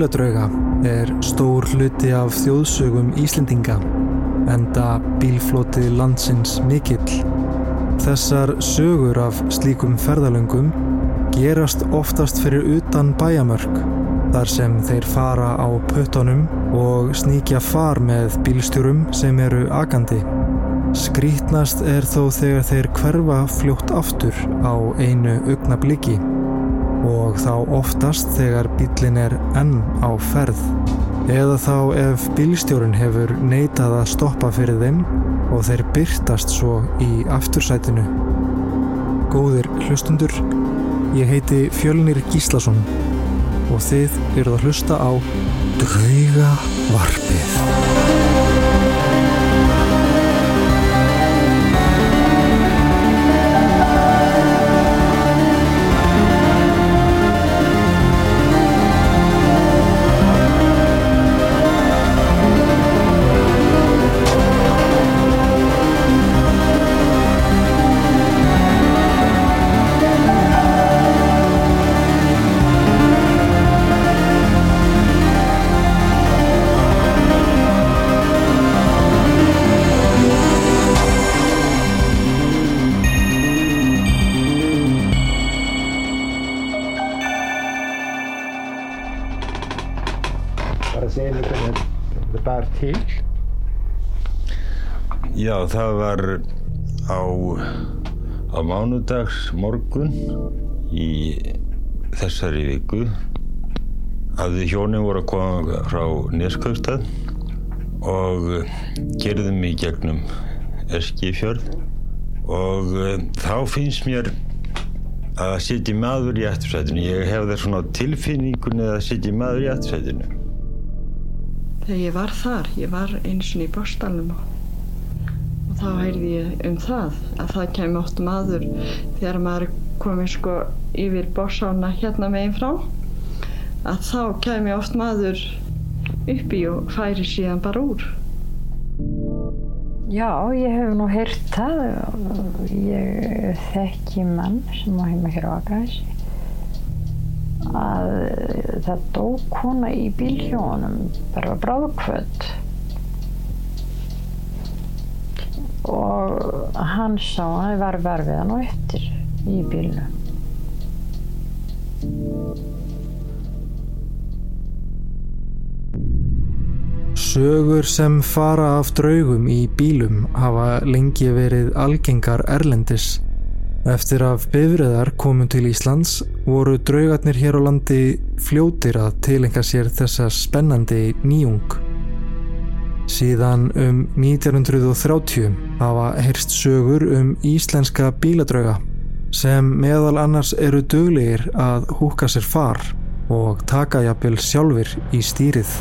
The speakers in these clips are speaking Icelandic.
bíladrauga er stór hluti af þjóðsögum Íslendinga, enda bílflótið landsins mikill. Þessar sögur af slíkum ferðalöngum gerast oftast fyrir utan bæjamörk, þar sem þeir fara á puttunum og sníkja far með bílstjórum sem eru agandi. Skrítnast er þó þegar þeir hverfa fljótt aftur á einu augna bliki og þá oftast þegar bílin er enn á ferð eða þá ef bílstjórin hefur neitað að stoppa fyrir þeim og þeir byrtast svo í aftursætinu. Góðir hlustundur, ég heiti Fjölnir Gíslason og þið eruð að hlusta á Drauga Varpið. Var á, á mánudags morgun í þessari viku að við hjónin voru að koma frá Neskaustad og gerðum í gegnum Eskifjörð og uh, þá finnst mér að setja maður í eftirsætinu. Ég hef það svona tilfinningunni að setja maður í eftirsætinu. Þegar ég var þar, ég var eins og í bórstalunum og, og þá heyrði ég um það að það kemur oft maður þegar maður komið sko yfir bórsána hérna meginn frá að þá kemur oft maður uppi og færi síðan bara úr. Já, ég hef nú heyrt það. Ég þekki mann sem á heima hér á Akræsi að það dó kona í bílhjónum bara bráðkvöld og hann sá að það var verfið hann og eftir í bílnum. Sögur sem fara af draugum í bílum hafa lengi verið algengar erlendis. Eftir að bifriðar komu til Íslands voru draugarnir hér á landi fljótir að tilenga sér þessa spennandi nýjung. Síðan um 1930 hafa heyrst sögur um íslenska bíladrauga sem meðal annars eru döglegir að húka sér far og taka jafnvel sjálfur í stýrið.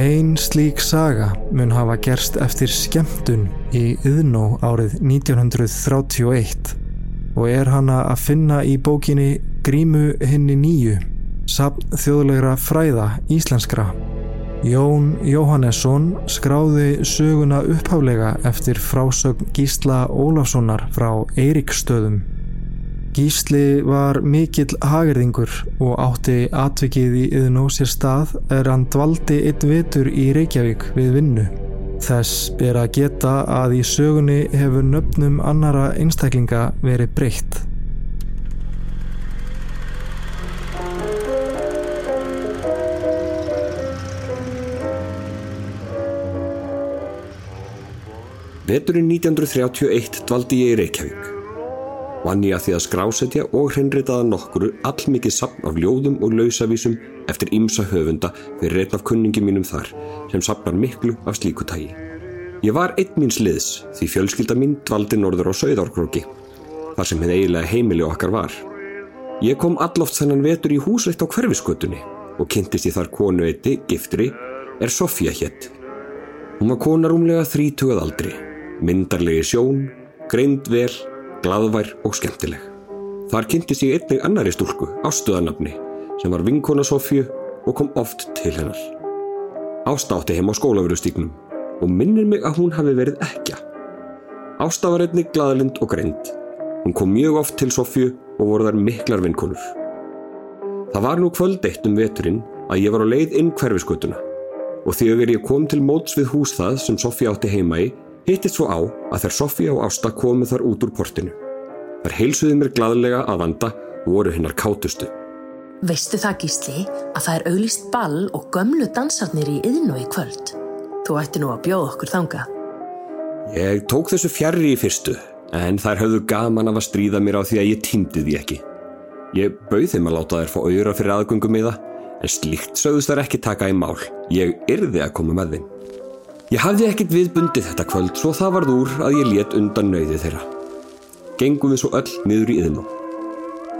Einn slík saga mun hafa gerst eftir skemmtun í Yðnó árið 1931 og er hana að finna í bókinni Grímu hinni nýju, sapn þjóðlegra fræða íslenskra. Jón Jóhannesson skráði söguna upphaflega eftir frásögn Gísla Ólafssonar frá Eiríkstöðum. Gísli var mikill hagerðingur og átti atvikið í yðnó sér stað er hann dvaldi eitt vetur í Reykjavík við vinnu. Þess ber að geta að í sögunni hefur nöfnum annara einstaklinga verið breytt. Veturinn 1931 dvaldi ég í Reykjavík. Vann ég að því að skrásetja og hreinritaða nokkuru allmikið sapn af ljóðum og lausavísum eftir ymsa höfunda fyrir einn af kunningi mínum þar sem sapnar miklu af slíku tægi. Ég var einn míns liðs því fjölskylda mín dvaldi norður á Sauðárkróki þar sem hefði eiginlega heimili okkar var. Ég kom alloft þennan vetur í húsreitt á hverfiskötunni og kynntist ég þar konu eitti, giftri, er Sofía hétt. Hún var kona rúmlega þrítugað aldri, myndarlegi sjón, greind vel, glaðvær og skemmtileg. Þar kynntist ég einnig annari stúlku, ástuðanabni, sem var vinkona Sofíu og kom oft til hennar. Ásta átti heim á skólafurustíknum og minnir mig að hún hafi verið ekja. Ásta var einnig glaðlind og greind. Hún kom mjög oft til Sofíu og voru þar miklar vinkonur. Það var nú kvöld eitt um veturinn að ég var á leið inn hverfiskutuna og þegar ég kom til móts við hús það sem Sofía átti heima í, hittist svo á að þær Sofía og Ásta komu þar út úr portinu. Þær heilsuði mér gladlega að vanda voru hennar kátustu. Veistu það gísli að það er auglist ball og gömlu dansarnir í yðn og í kvöld? Þú ætti nú að bjóða okkur þanga. Ég tók þessu fjarrri í fyrstu, en þær höfðu gaman af að stríða mér á því að ég týndi því ekki. Ég bauð þeim að láta þær fá auðra fyrir aðgöngum í það, en slíkt sögðust þær ekki taka í mál. Ég yrði að koma með þeim. Ég hafði ekkit viðbundið þetta kvöld, svo það varð úr að ég let undan nöyði þeirra. Gengum við svo öll niður í yðnum.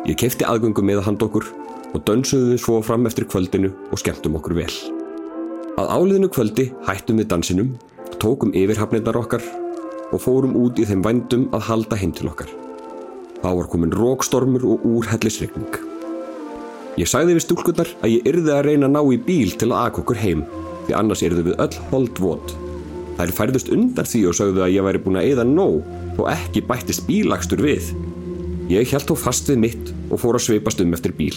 Ég kefti aðgöngum með að handa okkur og dönsuðum við svo fram eftir kvöldinu og skemmtum okkur vel. Að áliðinu kvöldi hættum við dansinum, tókum yfirhafnirnar okkar og fórum út í þeim vændum að halda heim til okkar. Þá var komin rókstormur og úrhellisregning. Ég sagði við stúlkunnar að ég yrði að reyna að ná í bíl til að akka okkur heim því annars yrðu við öll hold vot. Þær færðust undan því og sagðu að ég væri búin að eða nóg og ekki bættist bílagstur við. Ég held þó fast við mitt og fór að sveipast um eftir bíl.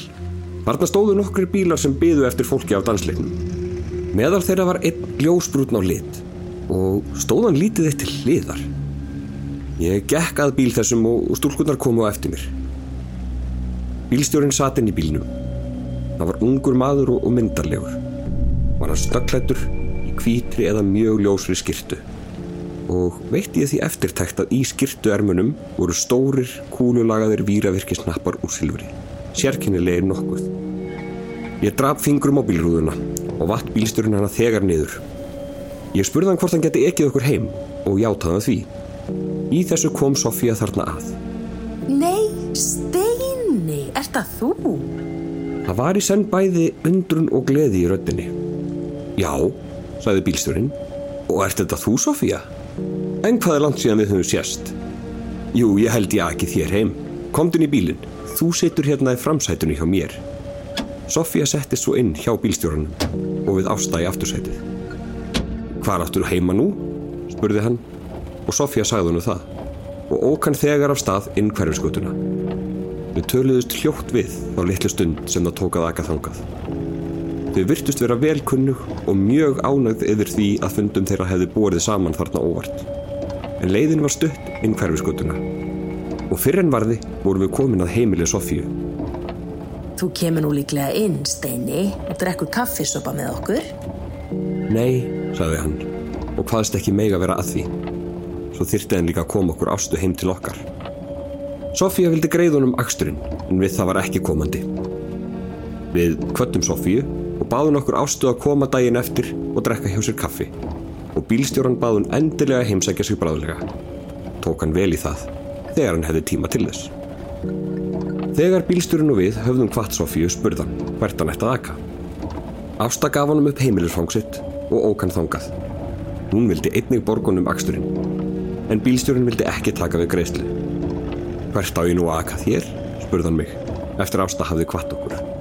Þarna stóðu nokkri bílar sem byðu eftir fólki af dansleiknum. Meðal þeirra var einn gljósbrútn á lit og stóðan lítið eitt til hliðar. Ég gekk að bíl þessum og stúlkunnar komu á eftir mér. Bílstjórin satt inn í bílnum. Það var ungur maður og myndarlegur. Var hann stökklættur í kvítri eða mjög ljósri skirtu. Og veitti ég því eftirtækt að í skirtuermunum voru stórir, kúlulagaðir víravirkisnappar úr silfri. Sérkennilegir nokkuð. Ég draf fingrum á bílrúðuna og vatt bílstjórin hana þegar niður. Ég spurði hann hvort hann geti ekið okkur heim og játaði hann því. Í þessu kom Sofía þarna að. Nei, Steini, ert það þú? Það var í senn bæði undrun og gleði í röddinni. Já, sagði bílstjórin. Og ert þetta þú, Sofía? En hvað er langt síðan við höfum sérst? Jú, ég held ég ekki þér heim. Komdun í bílinn. Þú situr hérna í framsætunni hjá mér. Sofía settist svo inn hjá bílstjóranum og við ásta í aftursætið. Hvar áttur heima nú? spurði hann og Sofía sagði hennu það og ók hann þegar af stað inn hverfiskotuna. Við töluðust hljótt við á litlu stund sem það tók að aka þangað. Þau virtust vera velkunnug og mjög ánægð yfir því að fundum þeirra hefði borið saman þarna óvart. En leiðin var stutt inn hverfiskotuna og fyrir en varði vorum við komin að heimili Sofíu. Þú kemur nú líklega inn, Steini, og drekkur kaffisopa með okkur. Nei, sagði hann og hvaðst ekki mega vera að því. Svo þyrti henn líka að koma okkur ástu heim til okkar. Sofía vildi greiðunum aksturinn en við það var ekki komandi. Við kvöttum Sofíu baðun okkur ástu að koma daginn eftir og drekka hjá sér kaffi og bílstjóran baðun endilega heimsækja sig bráðlega. Tók hann vel í það þegar hann hefði tíma til þess. Þegar bílstjórin og við höfðum hvart Sofíu spurðan hvert hann ætti að aka. Ásta gaf hann upp heimilisfangsitt og ók hann þangað. Hún vildi einnig borgunum aksturinn en bílstjórin vildi ekki taka við greiðslu. Hvert á ég nú að aka þér? spurðan mig eftir ásta hafði kvart okkur.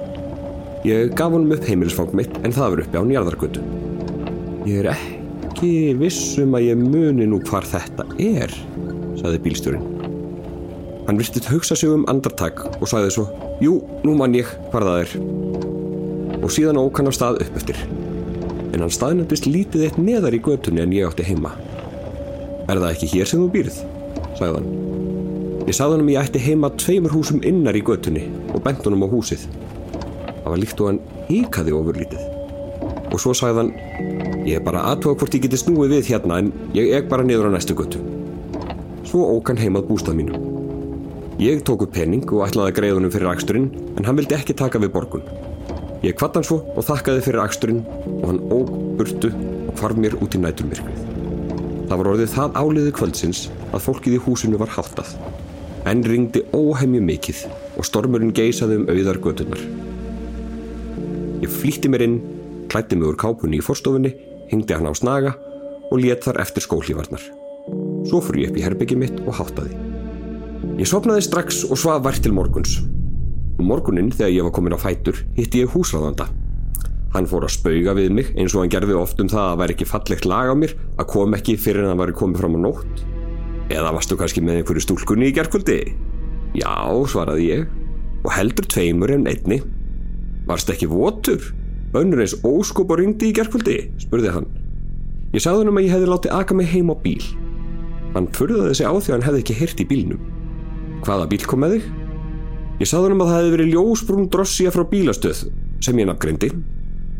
Ég gaf honum upp heimilisfang mitt en það var uppi á njarðargötu. Ég er ekki vissum að ég muni nú hvar þetta er, saði bílstjórin. Hann virtist hugsa sig um andartak og sagði svo, jú, nú mann ég hvar það er. Og síðan ók hann á stað upp eftir. En hann staðnættist lítið eitt neðar í götunni en ég átti heima. Er það ekki hér sem þú býrð? sagði hann. Ég sagði hann að ég ætti heima tveimur húsum innar í götunni og bent honum á húsið. Það var líkt og hann híkaði ofur lítið. Og svo sagði hann, ég er bara aðtóa hvort ég geti snúið við hérna en ég er bara niður á næstu götu. Svo ók hann heimað bústað mínu. Ég tók upp penning og ætlaði að greiða honum fyrir aksturinn en hann vildi ekki taka við borgun. Ég kvatt hann svo og þakkaði fyrir aksturinn og hann óg burtu og hvarf mér út í næturmyrkrið. Það var orðið það áliði kvöldsins að fólkið í húsinu var haldað. En ringdi óhemju mikið og stormurinn geisaði um auðar gödunar. Ég flýtti mér inn, klætti mig úr kápunni í forstofunni, hingdi hann á snaga og let þar eftir skólífarnar. Svo fór ég upp í herbyggi mitt og háttaði. Ég sopnaði strax og svaf vært til morguns. Um morgunin þegar ég var komin á fætur hitti ég húsráðanda. Hann fór að spauga við mig eins og hann gerði oft um það að væri ekki fallegt lag á mér að kom ekki fyrir en það væri komið fram á nótt. Eða varstu kannski með einhverju stúlkunni í gerkvöldi? Já, svaraði ég og heldur tveimur en einni. Varst ekki votur? Önnur eins óskop og ringdi í gerkvöldi, spurði hann. Ég sagði hann um að ég hefði látið aka mig heim á bíl. Hann furðaði sig á því að hann hefði ekki heyrt í bílnum. Hvaða bíl kom með þig? Ég sagði hann um að það hefði verið ljósbrún drossja frá bílastöð sem ég nafngreindi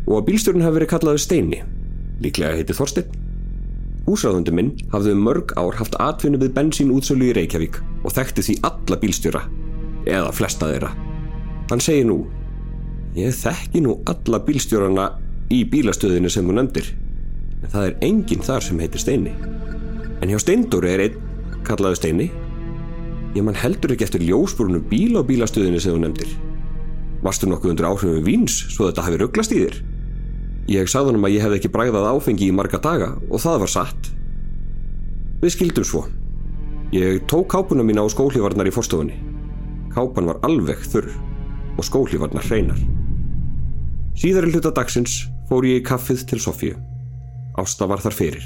og að bílstjórn hefði verið kallaði Steini, líklega heiti Þorstein. Húsráðundu minn hafði um mörg ár haft atvinnu við bensín útsölu í Reykjavík og þekkti því alla bílstjóra, eða flesta þeirra. Hann segir nú, ég þekki nú alla bílstjórana í bílastöðinu sem hún nefndir, en það er enginn þar sem heitir Steini. En hjá Steindóri er einn, kallaði Steini, ég mann heldur ekki eftir ljósbrúnum bíl á bílastöðinu sem hún nefndir. Varstu nokkuð undir áhrifum víns svo þetta hafi rugglast í þér? Ég sagði hann um að ég hefði ekki bræðað áfengi í marga daga og það var satt. Við skildum svo. Ég tók kápuna mína á skóhlífarnar í forstofunni. Kápan var alveg þurr og skóhlífarnar hreinar. Síðari hluta dagsins fór ég í kaffið til Sofíu. Ásta var þar fyrir.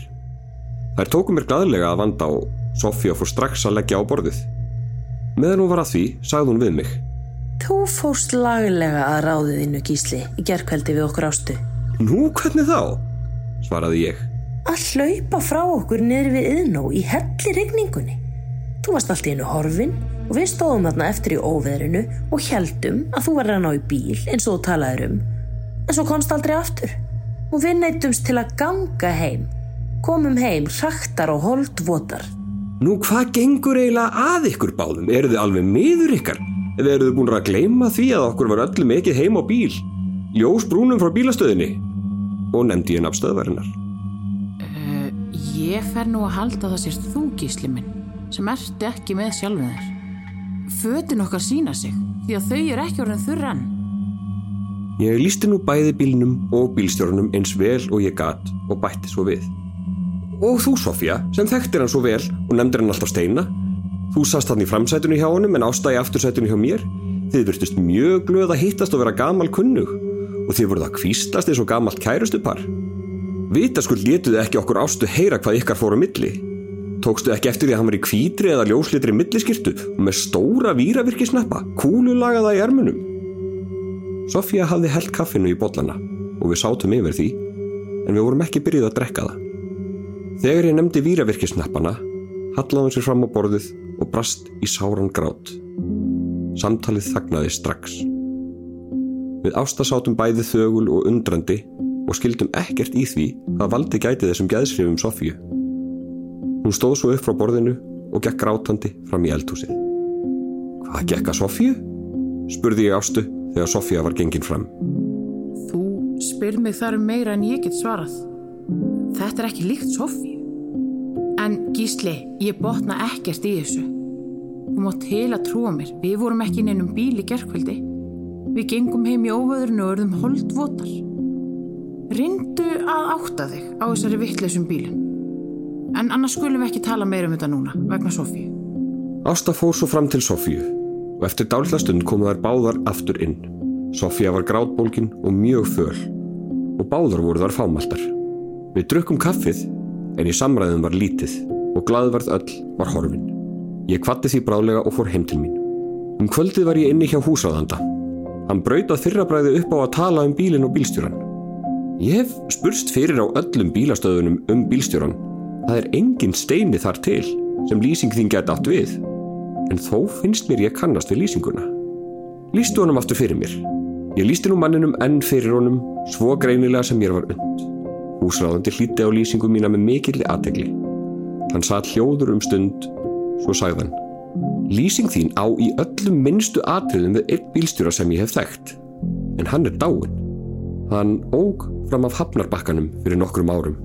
Þær tóku mér gladlega að vanda og Sofía fór strax að leggja á borðið. Meðan hún var að því, sagði hún við mig. Þú fórst laglega að ráðið innu gísli í gerðkveldi við okkur ástu. Nú, hvernig þá? svaraði ég. Að hlaupa frá okkur niður við yðnó í helli regningunni. Þú varst allt í hennu horfin og við stóðum þarna eftir í óveðrinu og heldum að þú var að ná í bíl eins og þú talaður um. En svo komst aldrei aftur. Og við neytumst til að ganga heim. Komum heim hraktar og holdvotar. Nú, hvað gengur eiginlega að ykkur báðum? Eru þið alveg miður ykkar? Eða eru þið búin að gleyma því að okkur var öllum ekkið heim á bíl? Ljós brúnum frá bílastöðinni? Og nefndi ég nafnstöðvarinnar. Uh, ég fer nú að halda það sérst þú gísli minn sem ertu ekki með sjálfum þér. Fötin okkar sína sig því að þau er ekki orðin þurr enn. Ég lísti nú bæði bílnum og bílstjórnum eins vel og ég gat og bætti svo við. Og þú, Sofía, sem þekktir hann svo vel og nefndir hann alltaf steina. Þú sast hann í framsætunni hjá honum en ástæði aftursætunni hjá mér. Þið virtust mjög glöð að hittast og vera gamal kunnug og þið voruð að kvístast eins og gamalt kærustupar. Vitaskuld létuðu ekki okkur ástu heyra hvað ykkar fóru milli. Tókstu ekki eftir því að hann var í kvítri eða ljóslitri milliskirtu og með stóra víravirkisnappa, kúlulagaða í ermunum. Sofía hafði held kaffinu í bollana og við sátum yfir því, en við vorum ekki byrjuð að drekka það. Þegar ég nefndi víravirkisnappana, hallaði hann sér fram á borðið og brast í sáran grát. Samtalið þagnaði strax. Við ástasátum bæði þögul og undrandi og skildum ekkert í því að valdi gæti þessum gæðsrifum Sofíu. Hún stóð svo upp frá borðinu og gekk grátandi fram í eldhúsið. Hvað gekk að Sofíu? spurði ég ástu þegar Sofía var gengin fram. Þú spyr mig þar um meira en ég get svarað. Þetta er ekki líkt Sofíu. En gísli, ég botna ekkert í þessu. Þú mátt heila trúa mér, við vorum ekki inn einum bíl í gerðkvöldi. Við gengum heim í óvöðurinu og örðum holdvotar. Rindu að átta þig á þessari vittleysum bílun. En annars skulum við ekki tala meira um þetta núna, vegna Sofíu. Ásta fór svo fram til Sofíu og eftir dálitla stund komu þær báðar aftur inn. Sofía var grátbólkin og mjög föl og báðar voru þar fámaldar. Við drukkum kaffið en í samræðum var lítið og glaðverð öll var horfin. Ég kvatti því bráðlega og fór heim til mín. Um kvöldið var ég inni hjá húsráðanda. Hann brautað fyrrabræði upp á að tala um bílinn og bílstjóran. Ég hef spurst fyrir á öllum bílastöðunum um bílstjóran. Það er engin steini þar til sem lýsing þín geta átt við. En þó finnst mér ég kannast við lýsinguna. Lýstu honum aftur fyrir mér. Ég lýsti nú manninum enn fyrir honum svo greinilega sem mér var und. Húsráðandi hlíti á lýsingu mína með mikilli aðtegli. Hann satt hljóður um stund, svo sagðan. Lýsing þín á í öllum minnstu atriðum við einn bílstjóra sem ég hef þekkt. En hann er dáin. Hann óg fram af hafnarbakkanum fyrir nokkrum árum.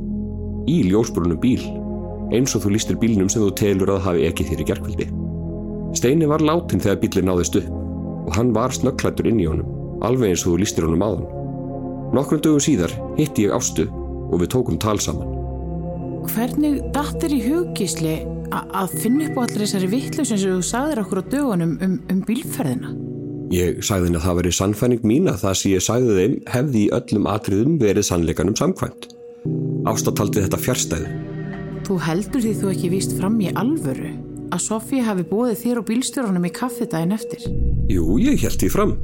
Í ljósbrunum bíl. Eins og þú lístir bílnum sem þú telur að hafi ekki þér í gerkveldi. Steini var látin þegar bílinn náðist upp og hann var snögglættur inn í honum, alveg eins og þú lístir honum áðan. Nokkrum dögum síðar hitti ég Ástu og við tókum tal saman. Hvernig dattir í hugisli að finna upp á allir þessari vittlust sem þú sagðir okkur á dögunum um, um bílferðina? Ég sagði henni að það veri sannfæning mín að það sem ég sagði þeim hefði í öllum atriðum verið sannleikanum samkvæmt. Ásta taldi þetta fjärstæðu. Þú heldur því þú ekki víst fram í alvöru að Sofía hafi bóðið þér og bílstjórunum í kaffidaginn eftir? Jú, ég held því fram.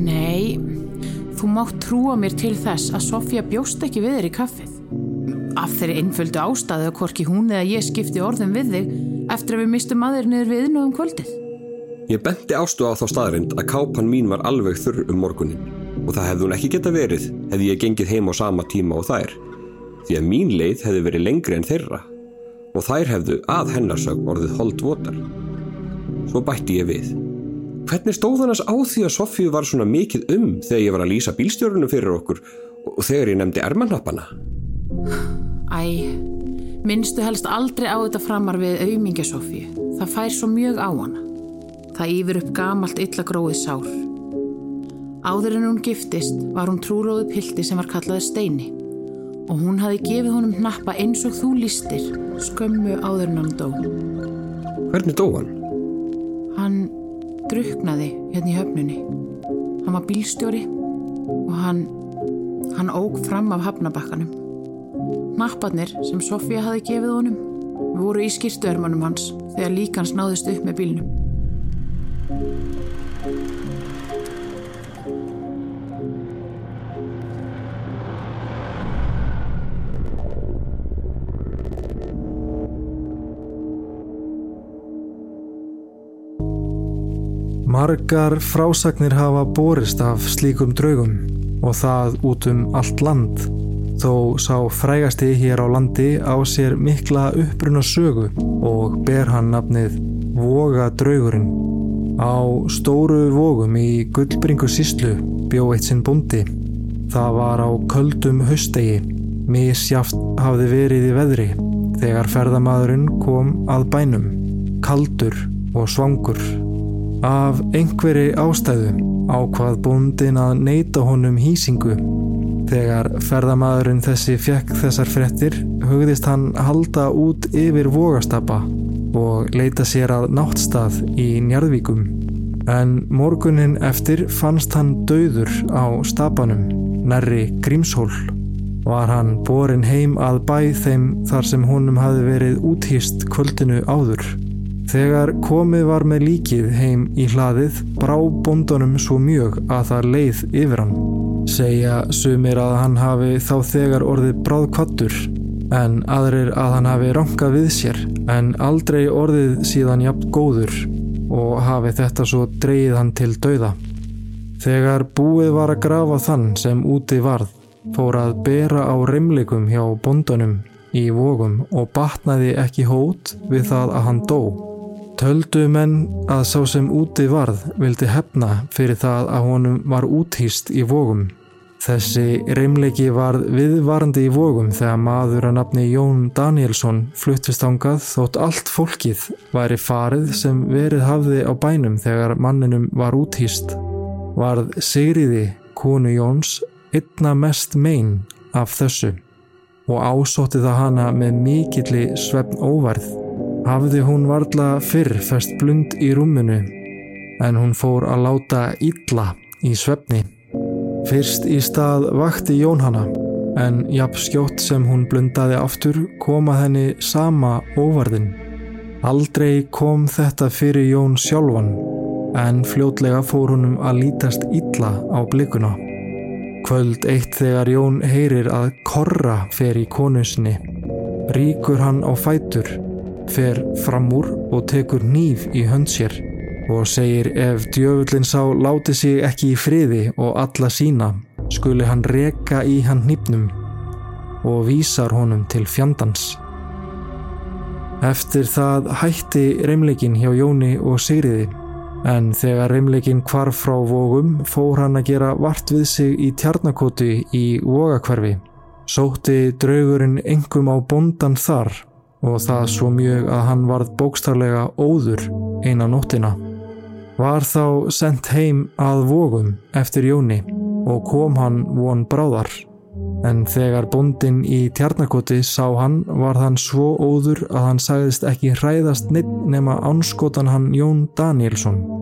Nei, þú mátt trúa mér til þess að Sofía bjóst ekki við þér í kaffið. Af þeirri einföldu ástæðu að hvorki hún eða ég skipti orðum við þig eftir að við mistum aðeir niður við innóðum kvöldið. Ég benti ástu á þá staðrind að kápan mín var alveg þurr um morgunin og það hefði hún ekki geta verið hefði ég gengið heim á sama tíma og þær því að mín leið hefði verið lengri en þeirra og þær hefðu að hennarsög orðið hold votar. Svo bætti ég við. Hvernig stóð hann á því að Sofíu var svona mikið um þegar ég var að lýsa bílstjórnum fyrir okkur og þegar ég nefndi ermannappana? Æ, minnstu helst aldrei á þetta framar við auðmingja Sofíu. Það fær svo mjög á hana. Það yfir upp gamalt illa gróið sár. Áður en hún giftist var hún trúróðu pildi sem var kallaði Steini og hún hafi gefið honum hnappa eins og þú lístir skömmu áður en hann dó. Hvernig dó hann? Hann druknaði hérna í höfnunni. Hann var bílstjóri og hann, hann óg fram af hafnabakkanum. Napparnir sem Sofía hafi gefið honum voru í skýrtuörmanum hans þegar líkans náðist upp með bílnum. Margar frásagnir hafa borist af slíkum draugum og það út um allt land. Þó sá frægasti hér á landi á sér mikla uppbruna sögu og ber hann nafnið Voga draugurinn. Á stóru vogum í Gullbringu síslu bjó eitt sinn bundi. Það var á köldum höstegi. Mísjaft hafði verið í veðri þegar ferðamadurinn kom að bænum. Kaldur og svangur. Af einhverji ástæðu ákvað búndin að neyta honum hýsingu. Þegar ferðamaðurinn þessi fjekk þessar frettir hugðist hann halda út yfir vogastapa og leita sér að náttstað í Njarðvíkum. En morgunin eftir fannst hann dauður á stapanum, nærri Grímshól. Var hann borin heim að bæ þeim þar sem honum hafi verið úthýst kvöldinu áður. Þegar komið var með líkið heim í hlaðið brá bondunum svo mjög að það leið yfir hann. Segja sumir að hann hafi þá þegar orðið bráðkvattur en aðrir að hann hafi rankað við sér en aldrei orðið síðan jafn góður og hafi þetta svo dreyið hann til dauða. Þegar búið var að grafa þann sem úti varð fór að bera á reymlikum hjá bondunum í vogum og batnaði ekki hót við það að hann dó. Töldu menn að sá sem úti varð vildi hefna fyrir það að honum var úthýst í vogum. Þessi reymleiki varð viðvarandi í vogum þegar maður að nafni Jón Danielsson fluttist ángað þótt allt fólkið væri farið sem verið hafði á bænum þegar manninum var úthýst. Varð Sigriði, konu Jóns, einna mest mein af þessu og ásótti það hana með mikilli svefn óvarð. Hafði hún varla fyrr fest blund í rúmunu en hún fór að láta illa í svefni. Fyrst í stað vakti Jón hana en jafn skjótt sem hún blundaði aftur koma henni sama óvarðin. Aldrei kom þetta fyrir Jón sjálfan en fljótlega fór honum að lítast illa á blikuna. Kvöld eitt þegar Jón heyrir að korra fer í konusinni. Ríkur hann á fætur, fer fram úr og tekur nýf í hönd sér og segir ef djöfullin sá láti sig ekki í friði og alla sína skuli hann reka í hann hnípnum og vísar honum til fjandans. Eftir það hætti reymleikin hjá Jóni og Sigriði en þegar reymleikin kvarf frá vógum fór hann að gera vart við sig í tjarnakoti í vógakvarfi. Sótti draugurinn engum á bondan þar og það svo mjög að hann varð bókstarlega óður eina nóttina. Var þá sendt heim að vógum eftir Jóni og kom hann von bráðar. En þegar bondin í tjarnakoti sá hann var hann svo óður að hann sagðist ekki hræðast neitt nema anskotan hann Jón Danielsson.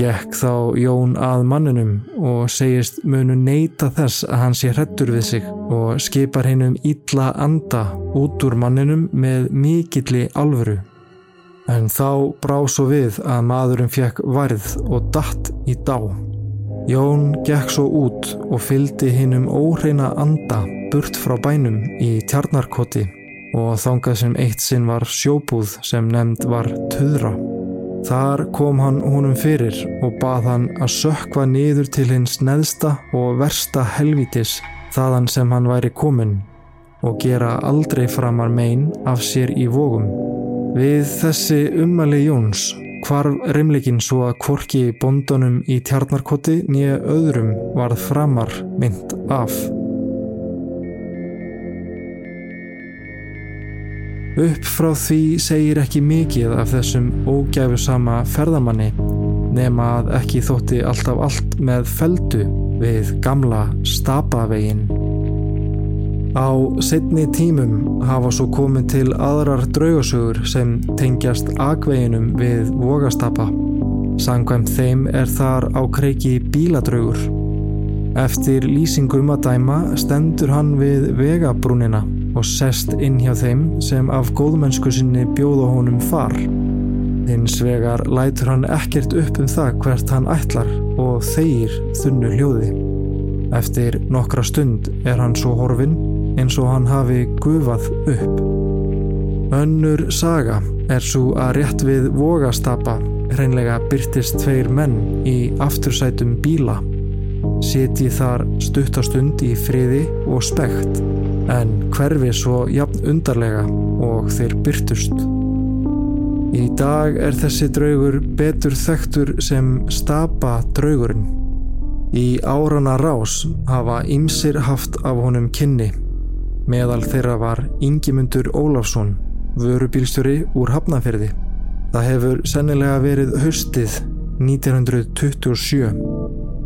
Gekk þá Jón að manninum og segist munu neyta þess að hann sé hrettur við sig og skipar hinn um illa anda út úr manninum með mikilli alvöru. En þá brá svo við að maðurinn fekk varð og datt í dá. Jón gekk svo út og fyldi hinnum óhreina anda burt frá bænum í tjarnarkoti og þangað sem eitt sinn var sjóbúð sem nefnd var Tuðra. Þar kom hann honum fyrir og bað hann að sökva niður til hins neðsta og versta helvítis þaðan sem hann væri komin og gera aldrei framar megin af sér í vógum. Við þessi ummali Jóns hvarf reymleikin svo að kvorki bondunum í tjarnarkoti nýja öðrum varð framar mynd af. Upp frá því segir ekki mikið af þessum ógæfu sama ferðamanni nema að ekki þótti alltaf allt með feldu við gamla stapavegin. Á setni tímum hafa svo komið til aðrar draugasögur sem tengjast agveginum við vogastapa. Sangvæmt þeim er þar á kreiki bíladraugur. Eftir lýsingum að dæma stendur hann við vegabrúnina og sest inn hjá þeim sem af góðmennsku sinni bjóða honum far. Hins vegar lætur hann ekkert upp um það hvert hann ætlar og þeir þunnu hljóði. Eftir nokkra stund er hann svo horfin eins og hann hafi gufað upp. Önnur saga er svo að rétt við vogastapa hreinlega byrtist tveir menn í aftursætum bíla. Seti þar stuttastund í friði og spekt en hverfi svo jafn undarlega og þeir byrtust. Í dag er þessi draugur betur þekktur sem stapa draugurinn. Í árana rás hafa ymsir haft af honum kynni. Meðal þeirra var Ingimundur Ólafsson, vörubílstjóri úr Hafnaferði. Það hefur sennilega verið haustið 1927.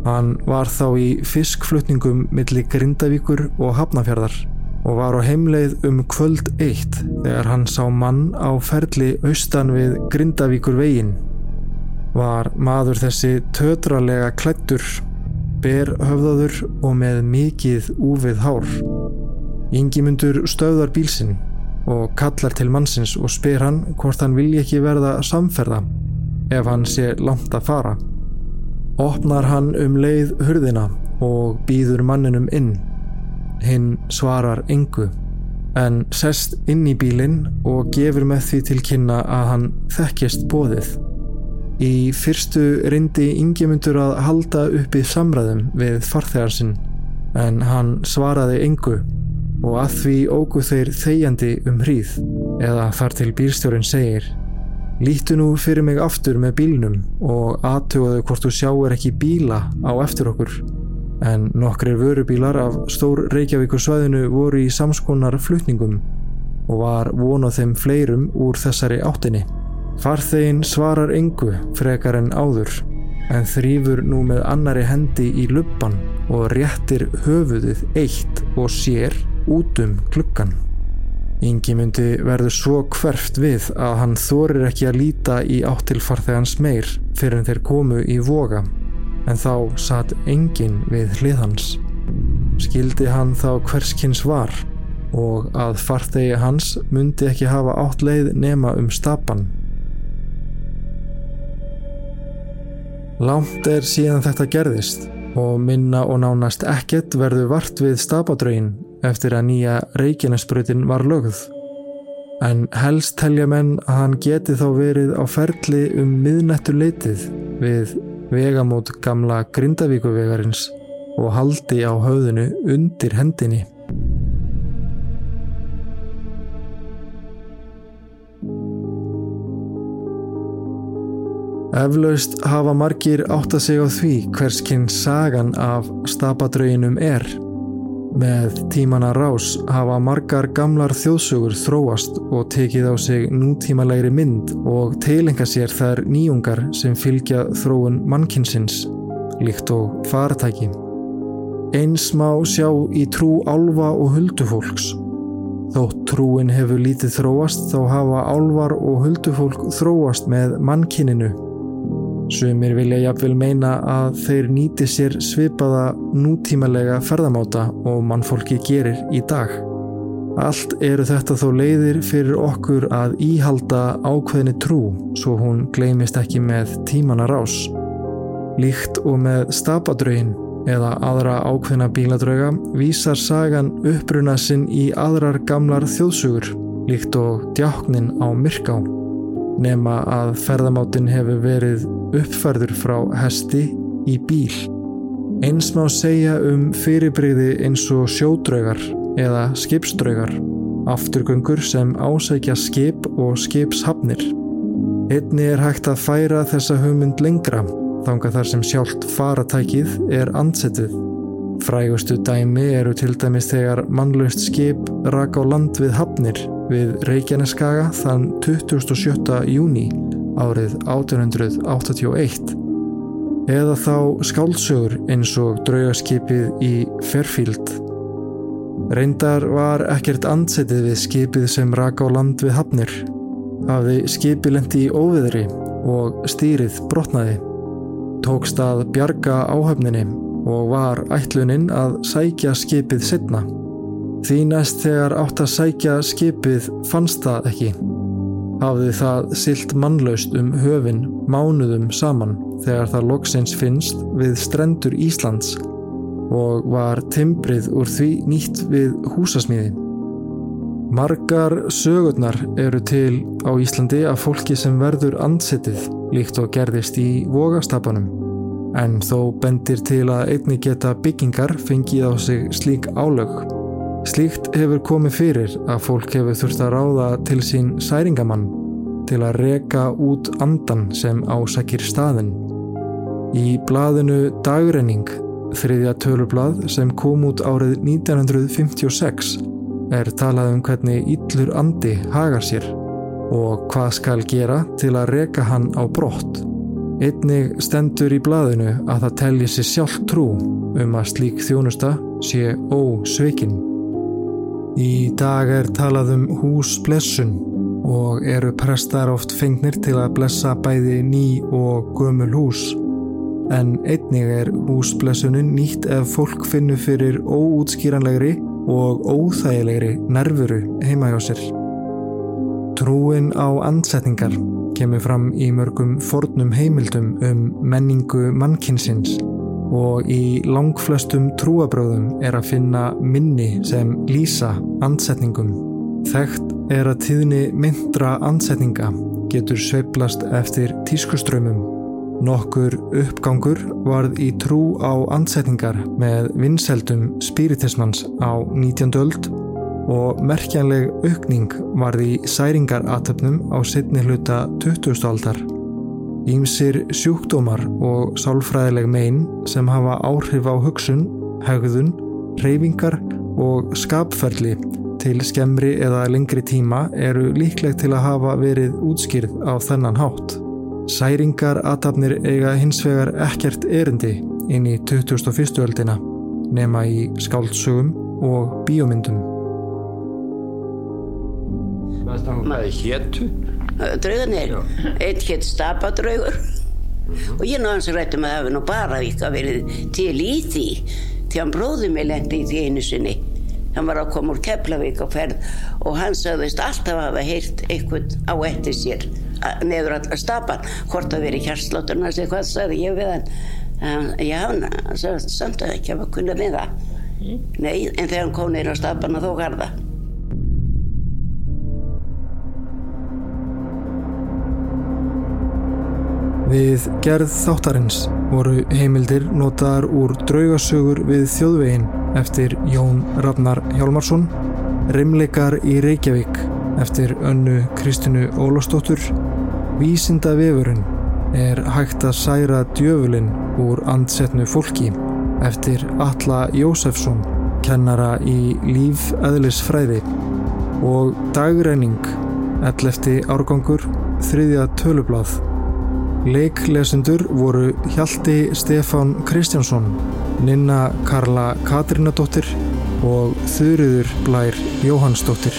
Hann var þá í fiskflutningum millir Grindavíkur og Hafnafjörðar og var á heimleið um kvöld eitt þegar hann sá mann á ferli austan við Grindavíkur veginn. Var maður þessi tötralega klættur, berhöfðaður og með mikið úfið hár. Ingimundur stöðar bílsinn og kallar til mannsins og spyr hann hvort hann vilji ekki verða samferða ef hann sé langt að fara. Opnar hann um leið hurðina og býður manninum inn. Hinn svarar engu en sest inn í bílinn og gefur með því til kynna að hann þekkjast bóðið. Í fyrstu reyndi Ingemundur að halda upp í samræðum við farþegarsinn en hann svaraði engu og að því ógu þeir þegjandi um hríð eða þar til bílstjórin segir Lítu nú fyrir mig aftur með bílnum og aðtöguðu hvort þú sjáur ekki bíla á eftir okkur en nokkrir vörubílar af stór Reykjavíkur svæðinu voru í samskonar flutningum og var vonað þeim fleirum úr þessari áttinni. Farþegin svarar engu frekar en áður en þrýfur nú með annari hendi í luppan og réttir höfuðið eitt og sér út um klukkan. Ingi myndi verður svo hverft við að hann þorir ekki að líta í áttilfarþegans meir fyrir en þeir komu í voga en þá satt engin við hlið hans. Skildi hann þá hverskins var og að farþegi hans myndi ekki hafa átt leið nema um stapan. Lámt er síðan þetta gerðist og minna og nánast ekkert verður vart við stapadrögin eftir að nýja Reykjanesbröðin var lögð. En helst telja menn að hann geti þá verið á ferli um miðnættur leitið við vegamót gamla Grindavíkuvegarins og haldi á höfðinu undir hendinni. Eflaust hafa margir átt að segja því hverskinn sagan af stapadröginum er. Með tímana rás hafa margar gamlar þjóðsugur þróast og tekið á sig nútímalegri mynd og teilenga sér þær nýjungar sem fylgja þróun mannkinsins, líkt og faratæki. Eins má sjá í trú álfa og huldufólks. Þótt trúin hefur lítið þróast þá hafa álvar og huldufólk þróast með mannkininu Sumir vilja jafnvel meina að þeir nýti sér svipaða nútímalega ferðamáta og mannfólki gerir í dag. Allt eru þetta þó leiðir fyrir okkur að íhalda ákveðni trú svo hún gleimist ekki með tímana rás. Líkt og með stapadrögin eða aðra ákveðna bíladröga vísar sagan uppbruna sinn í aðrar gamlar þjóðsugur, líkt og djáknin á Myrká, nema að ferðamáttinn hefur verið uppfærður frá hesti í bíl. Eins má segja um fyrirbreyði eins og sjódraugar eða skipsdraugar, afturgöngur sem ásækja skip og skipshafnir. Einni er hægt að færa þessa hugmynd lengra, þanga þar sem sjálft faratækið er ansettið. Frægustu dæmi eru til dæmis þegar mannlaust skip rak á land við hafnir við Reykjaneskaga þann 27. júni árið 1881 eða þá skálsögur eins og draugaskipið í Fairfield. Reyndar var ekkert ansettið við skipið sem rak á land við hafnir. Hafði skipi lendi í óviðri og stýrið brotnaði. Tókst að bjarga áhöfninni og var ætluninn að sækja skipið setna. Því næst þegar átt að sækja skipið fannst það ekki. Hafði það silt mannlaust um höfin mánuðum saman þegar það loksins finnst við strendur Íslands og var timbrið úr því nýtt við húsasmíði. Margar sögurnar eru til á Íslandi af fólki sem verður ansettið líkt og gerðist í vogastapanum en þó bendir til að einni geta byggingar fengið á sig slík álög. Slíkt hefur komið fyrir að fólk hefur þurft að ráða til sín særingamann til að reka út andan sem ásakir staðin. Í blaðinu Dagrenning þriðja tölublað sem kom út árið 1956 er talað um hvernig yllur andi hagar sér og hvað skal gera til að reka hann á brott. Einnig stendur í blaðinu að það telji sér sjálf trú um að slík þjónusta sé ósveikinn. Í dag er talað um húsblessun og eru prestar oft fengnir til að blessa bæði ný og gömul hús en einnig er húsblessunin nýtt ef fólk finnur fyrir óútskýranlegri og óþægilegri nervuru heima hjá sér. Trúin á ansetningar kemur fram í mörgum fornum heimildum um menningu mannkinsins og í langflestum trúabröðum er að finna minni sem lýsa ansetningum. Þekkt er að tíðni myndra ansetninga getur sveiplast eftir tískuströmmum Nokkur uppgangur varð í trú á ansetningar með vinseldum spiritismans á 19. öld og merkjanleg aukning varð í særingaratöfnum á setni hluta 20. aldar. Ímsir sjúkdómar og sálfræðileg megin sem hafa áhrif á hugsun, hegðun, reyfingar og skapferli til skemmri eða lengri tíma eru líklegt til að hafa verið útskýrð á þennan hátt. Særingar aðtapnir eiga hins vegar ekkert erindi inn í 2001. öldina nema í skáldsögum og bíómyndum. Maður héttu? Draugarnir, eitt hétt stapadraugur. Og ég náðan sem rætti með að hafa nú bara eitthvað verið til í því því hann bróði mig lendi í því einu sinni. Hann var að koma úr Keflavík á ferð og hann sagðist alltaf að hafa heyrt eitthvað á eftir sér neður allar stapan hvort það veri hérslótturna eða hvað sagði ég við hann. Já, hann sagði samt að ekki hafa kunnað með það. Mm. nei, en þegar hann kom neyra á stapan þó garda Við gerð þáttarins voru heimildir notaðar úr draugasögur við þjóðvegin eftir Jón Ragnar Hjálmarsson, Rimleikar í Reykjavík eftir önnu Kristinu Ólafstóttur Vísinda vefurinn er hægt að særa djöfulinn úr andsetnu fólki eftir Alla Jósefsson, kennara í lífæðlisfræði og dagreining, ellefti árgangur, þriðja tölublað. Leiklesendur voru Hjalti Stefán Kristjánsson, Ninna Karla Katrinadóttir og Þurriður Blær Jóhannsdóttir.